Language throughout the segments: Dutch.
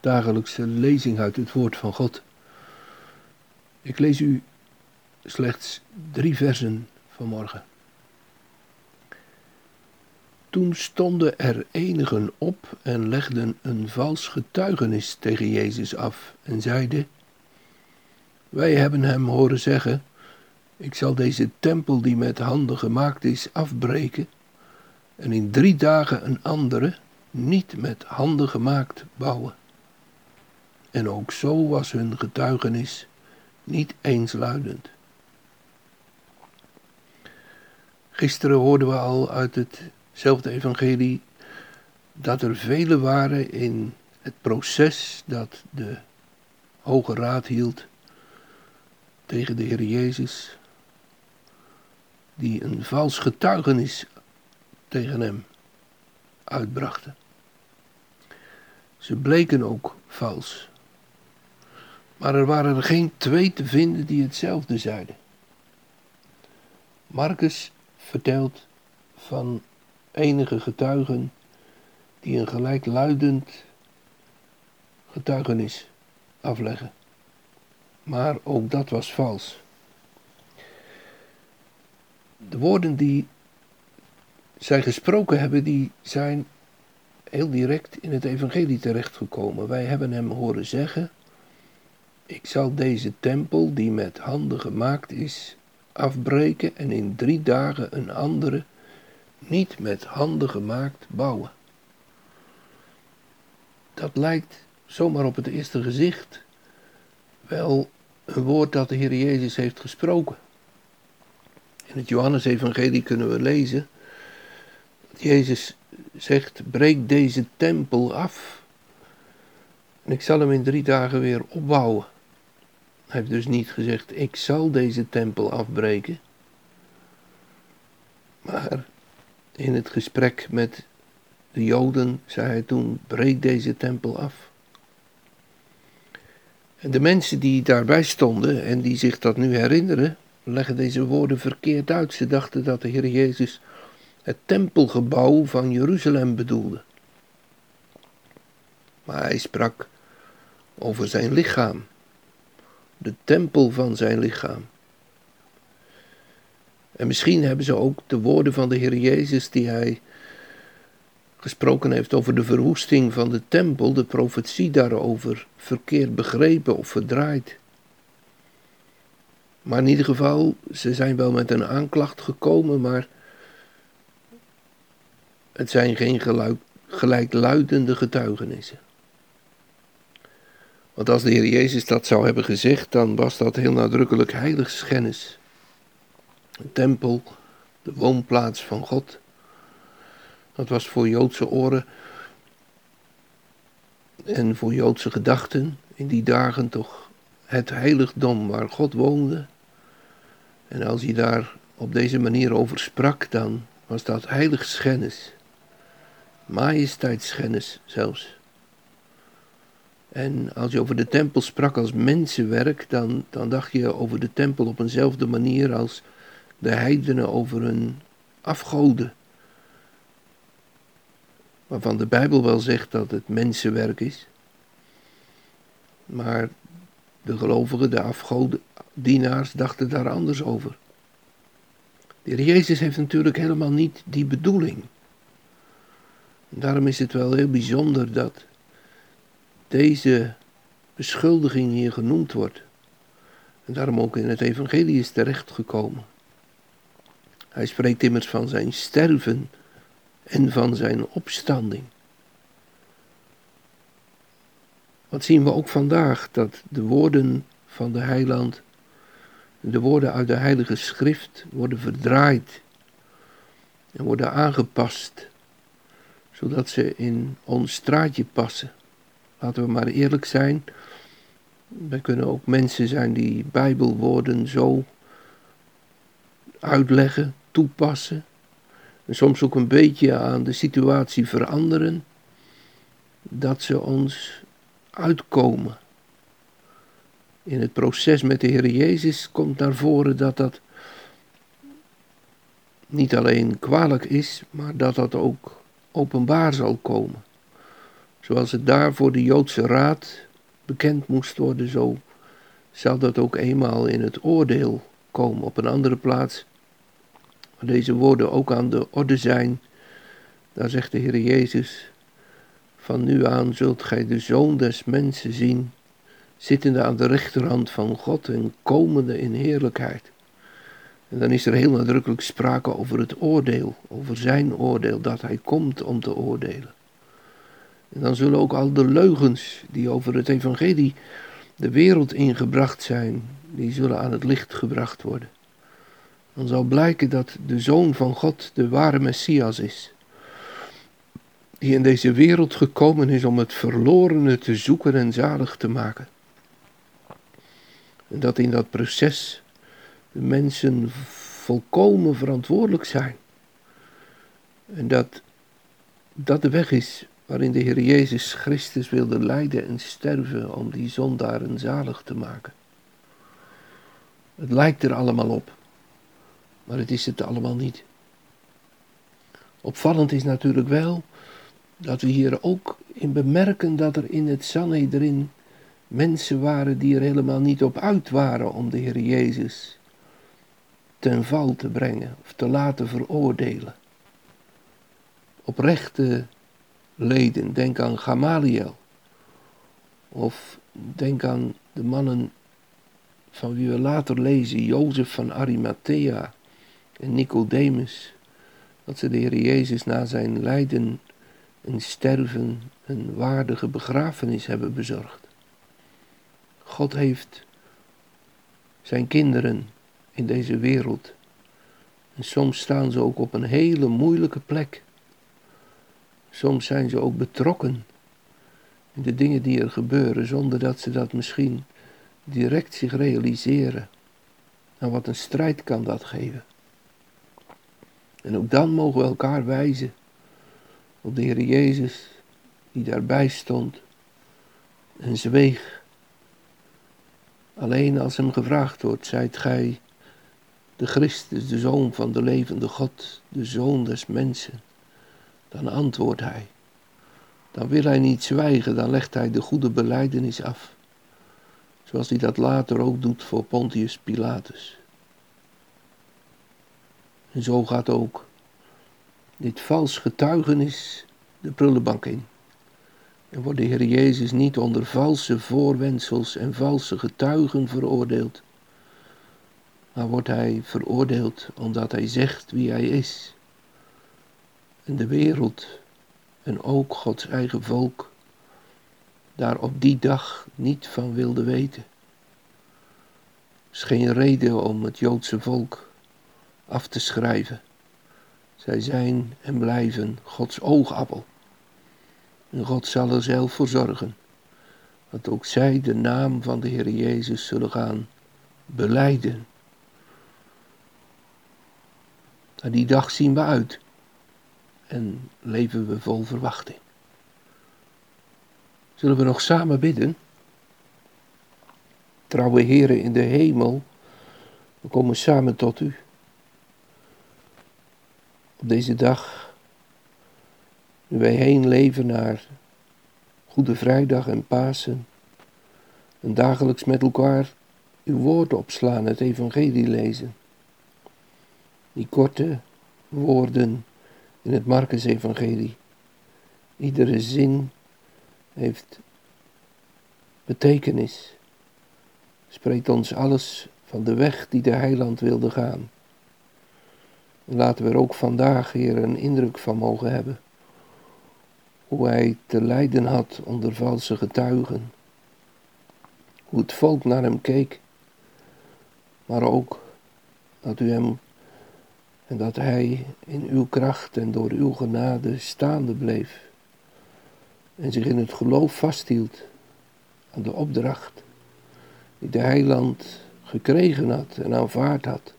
dagelijkse lezing uit het woord van God. Ik lees u slechts drie versen vanmorgen. Toen stonden er enigen op en legden een vals getuigenis tegen Jezus af en zeiden: Wij hebben hem horen zeggen: Ik zal deze tempel die met handen gemaakt is afbreken en in drie dagen een andere, niet met handen gemaakt, bouwen. En ook zo was hun getuigenis niet eensluidend. Gisteren hoorden we al uit hetzelfde evangelie dat er velen waren in het proces dat de Hoge Raad hield tegen de Heer Jezus, die een vals getuigenis tegen hem uitbrachten. Ze bleken ook vals. Maar er waren geen twee te vinden die hetzelfde zeiden. Marcus vertelt van enige getuigen die een gelijkluidend getuigenis afleggen. Maar ook dat was vals. De woorden die zij gesproken hebben, die zijn heel direct in het evangelie terechtgekomen. Wij hebben hem horen zeggen ik zal deze tempel, die met handen gemaakt is, afbreken en in drie dagen een andere, niet met handen gemaakt, bouwen. Dat lijkt zomaar op het eerste gezicht wel een woord dat de Heer Jezus heeft gesproken. In het Johannesevangelie kunnen we lezen dat Jezus zegt: breek deze tempel af en ik zal hem in drie dagen weer opbouwen. Hij heeft dus niet gezegd: Ik zal deze tempel afbreken. Maar in het gesprek met de Joden zei hij toen: Breek deze tempel af. En de mensen die daarbij stonden en die zich dat nu herinneren, leggen deze woorden verkeerd uit. Ze dachten dat de Heer Jezus het tempelgebouw van Jeruzalem bedoelde. Maar hij sprak over zijn lichaam de tempel van zijn lichaam. En misschien hebben ze ook de woorden van de Heer Jezus die hij gesproken heeft over de verwoesting van de tempel, de profetie daarover, verkeerd begrepen of verdraaid. Maar in ieder geval, ze zijn wel met een aanklacht gekomen, maar het zijn geen gelijkluidende getuigenissen. Want als de Heer Jezus dat zou hebben gezegd, dan was dat heel nadrukkelijk heiligschennis. Een tempel, de woonplaats van God. Dat was voor Joodse oren en voor Joodse gedachten in die dagen toch het heiligdom waar God woonde. En als hij daar op deze manier over sprak, dan was dat heiligschennis, majesteitsschennis zelfs. En als je over de tempel sprak als mensenwerk, dan, dan dacht je over de tempel op eenzelfde manier als de heidenen over hun afgoden. Waarvan de Bijbel wel zegt dat het mensenwerk is. Maar de gelovigen, de afgodendienaars, dachten daar anders over. De heer Jezus heeft natuurlijk helemaal niet die bedoeling. daarom is het wel heel bijzonder dat deze beschuldiging hier genoemd wordt. En daarom ook in het evangelie is terechtgekomen. Hij spreekt immers van zijn sterven en van zijn opstanding. Wat zien we ook vandaag? Dat de woorden van de heiland, de woorden uit de heilige schrift worden verdraaid en worden aangepast, zodat ze in ons straatje passen. Laten we maar eerlijk zijn. Wij kunnen ook mensen zijn die Bijbelwoorden zo uitleggen, toepassen. En soms ook een beetje aan de situatie veranderen. Dat ze ons uitkomen. In het proces met de Heer Jezus komt naar voren dat dat niet alleen kwalijk is, maar dat dat ook openbaar zal komen. Zoals het daar voor de Joodse Raad bekend moest worden, zo zal dat ook eenmaal in het oordeel komen. Op een andere plaats, waar deze woorden ook aan de orde zijn, daar zegt de Heer Jezus, van nu aan zult gij de Zoon des Mensen zien, zittende aan de rechterhand van God en komende in heerlijkheid. En dan is er heel nadrukkelijk sprake over het oordeel, over zijn oordeel, dat hij komt om te oordelen. En dan zullen ook al de leugens die over het evangelie de wereld ingebracht zijn, die zullen aan het licht gebracht worden. Dan zal blijken dat de Zoon van God de ware Messias is, die in deze wereld gekomen is om het verlorene te zoeken en zalig te maken. En dat in dat proces de mensen volkomen verantwoordelijk zijn. En dat dat de weg is waarin de Heer Jezus Christus wilde lijden en sterven om die zondaren zalig te maken. Het lijkt er allemaal op, maar het is het allemaal niet. Opvallend is natuurlijk wel dat we hier ook in bemerken dat er in het Sanhedrin mensen waren die er helemaal niet op uit waren om de Heer Jezus ten val te brengen of te laten veroordelen. Oprechte leden, denk aan Gamaliel. Of denk aan de mannen van wie we later lezen, Jozef van Arimathea en Nicodemus. Dat ze de Heer Jezus na zijn lijden en sterven een waardige begrafenis hebben bezorgd. God heeft zijn kinderen in deze wereld. En soms staan ze ook op een hele moeilijke plek. Soms zijn ze ook betrokken in de dingen die er gebeuren, zonder dat ze dat misschien direct zich realiseren. En wat een strijd kan dat geven. En ook dan mogen we elkaar wijzen op de Heer Jezus, die daarbij stond en zweeg. Alleen als hem gevraagd wordt, zijt gij de Christus, de Zoon van de levende God, de Zoon des mensen, dan antwoordt hij. Dan wil hij niet zwijgen, dan legt hij de goede beleidenis af. Zoals hij dat later ook doet voor Pontius Pilatus. En zo gaat ook dit vals getuigenis de prullenbak in. En wordt de Heer Jezus niet onder valse voorwendsels en valse getuigen veroordeeld, maar wordt hij veroordeeld omdat hij zegt wie hij is. En de wereld en ook Gods eigen volk daar op die dag niet van wilde weten. Is geen reden om het Joodse volk af te schrijven. Zij zijn en blijven Gods oogappel. En God zal er zelf voor zorgen dat ook zij de naam van de Heer Jezus zullen gaan beleiden. Naar die dag zien we uit en leven we vol verwachting. Zullen we nog samen bidden? Trouwe Heren in de hemel, we komen samen tot u. Op deze dag, nu wij heen leven naar Goede Vrijdag en Pasen, en dagelijks met elkaar uw woord opslaan, het evangelie lezen. Die korte woorden in het Marcus-evangelie. Iedere zin heeft betekenis. Spreekt ons alles van de weg die de heiland wilde gaan. En laten we er ook vandaag, Heer, een indruk van mogen hebben. Hoe hij te lijden had onder valse getuigen. Hoe het volk naar hem keek. Maar ook dat u hem en dat hij in uw kracht en door uw genade staande bleef en zich in het geloof vasthield aan de opdracht die de heiland gekregen had en aanvaard had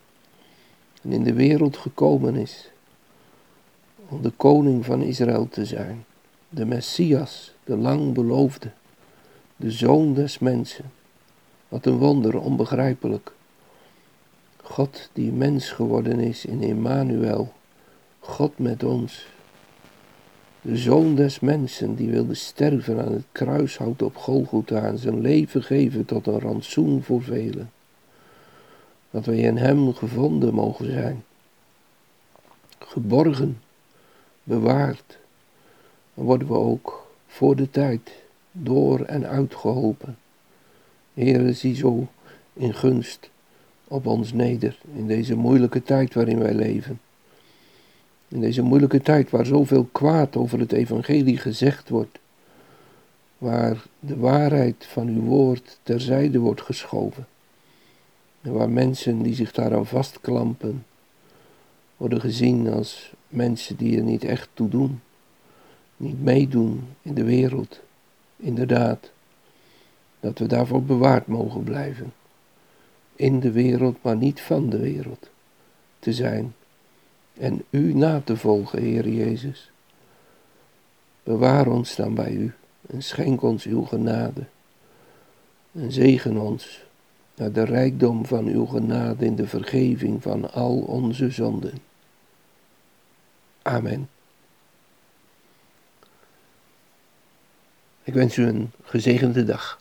en in de wereld gekomen is om de koning van Israël te zijn, de Messias, de lang beloofde, de zoon des mensen. Wat een wonder, onbegrijpelijk. God die mens geworden is in Emmanuel, God met ons. De zoon des mensen die wilde sterven aan het kruishout op Golgotha en zijn leven geven tot een rantsoen voor velen. Dat wij in hem gevonden mogen zijn. Geborgen, bewaard. Dan worden we ook voor de tijd door en uitgeholpen. Heere, zie zo in gunst op ons neder in deze moeilijke tijd waarin wij leven. In deze moeilijke tijd waar zoveel kwaad over het evangelie gezegd wordt, waar de waarheid van uw woord terzijde wordt geschoven, en waar mensen die zich daaraan vastklampen, worden gezien als mensen die er niet echt toe doen, niet meedoen in de wereld, inderdaad, dat we daarvoor bewaard mogen blijven, in de wereld, maar niet van de wereld, te zijn en u na te volgen, Heer Jezus. Bewaar ons dan bij u en schenk ons uw genade. En zegen ons naar de rijkdom van uw genade in de vergeving van al onze zonden. Amen. Ik wens u een gezegende dag.